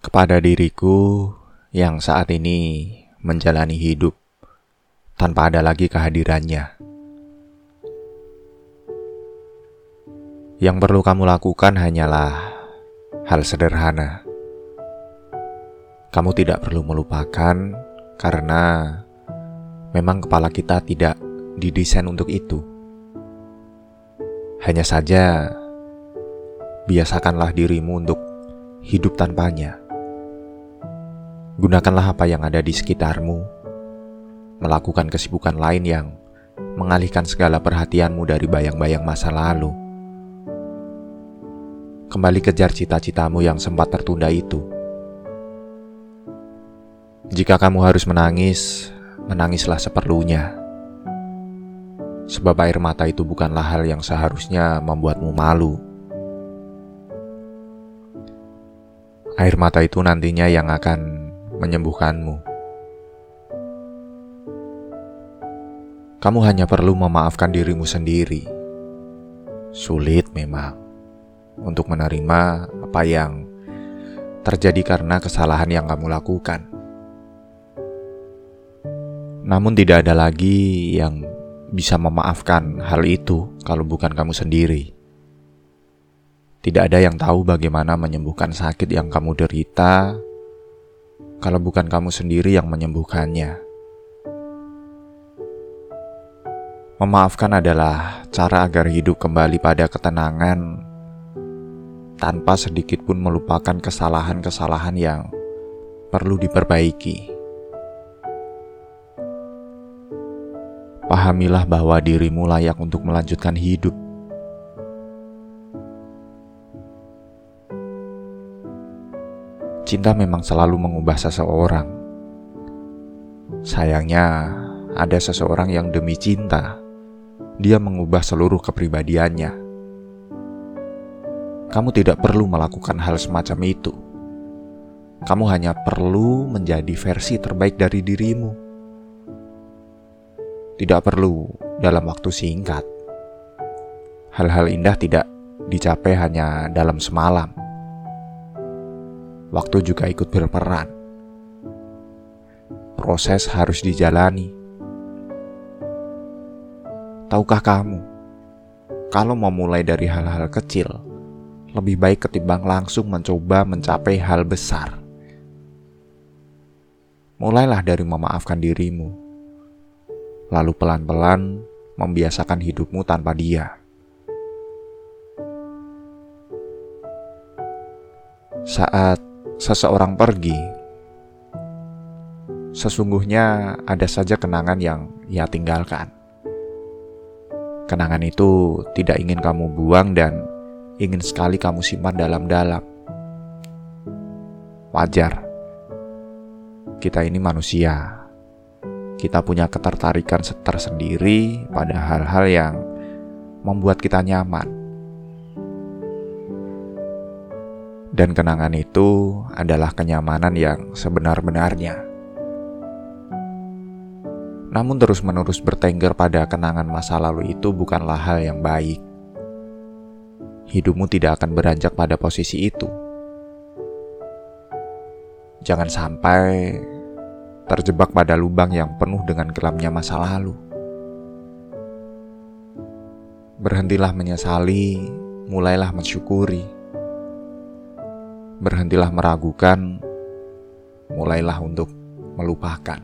kepada diriku yang saat ini menjalani hidup tanpa ada lagi kehadirannya. Yang perlu kamu lakukan hanyalah hal sederhana. Kamu tidak perlu melupakan karena memang kepala kita tidak didesain untuk itu. Hanya saja, biasakanlah dirimu untuk hidup tanpanya. Gunakanlah apa yang ada di sekitarmu, melakukan kesibukan lain yang mengalihkan segala perhatianmu dari bayang-bayang masa lalu. Kembali kejar cita-citamu yang sempat tertunda itu. Jika kamu harus menangis, menangislah seperlunya. Sebab air mata itu bukanlah hal yang seharusnya membuatmu malu. Air mata itu nantinya yang akan menyembuhkanmu. Kamu hanya perlu memaafkan dirimu sendiri. Sulit memang untuk menerima apa yang terjadi karena kesalahan yang kamu lakukan. Namun, tidak ada lagi yang bisa memaafkan hal itu kalau bukan kamu sendiri. Tidak ada yang tahu bagaimana menyembuhkan sakit yang kamu derita kalau bukan kamu sendiri yang menyembuhkannya. Memaafkan adalah cara agar hidup kembali pada ketenangan tanpa sedikit pun melupakan kesalahan-kesalahan yang perlu diperbaiki. Pahamilah bahwa dirimu layak untuk melanjutkan hidup Cinta memang selalu mengubah seseorang. Sayangnya, ada seseorang yang demi cinta, dia mengubah seluruh kepribadiannya. Kamu tidak perlu melakukan hal semacam itu. Kamu hanya perlu menjadi versi terbaik dari dirimu. Tidak perlu dalam waktu singkat. Hal-hal indah tidak dicapai hanya dalam semalam waktu juga ikut berperan. Proses harus dijalani. Tahukah kamu, kalau mau mulai dari hal-hal kecil, lebih baik ketimbang langsung mencoba mencapai hal besar. Mulailah dari memaafkan dirimu, lalu pelan-pelan membiasakan hidupmu tanpa dia. Saat seseorang pergi, sesungguhnya ada saja kenangan yang ia tinggalkan. Kenangan itu tidak ingin kamu buang dan ingin sekali kamu simpan dalam-dalam. Wajar, kita ini manusia. Kita punya ketertarikan tersendiri pada hal-hal yang membuat kita nyaman dan kenangan itu adalah kenyamanan yang sebenar-benarnya. Namun, terus-menerus bertengger pada kenangan masa lalu itu bukanlah hal yang baik. Hidupmu tidak akan beranjak pada posisi itu. Jangan sampai terjebak pada lubang yang penuh dengan kelamnya masa lalu. Berhentilah menyesali, mulailah mensyukuri berhentilah meragukan, mulailah untuk melupakan.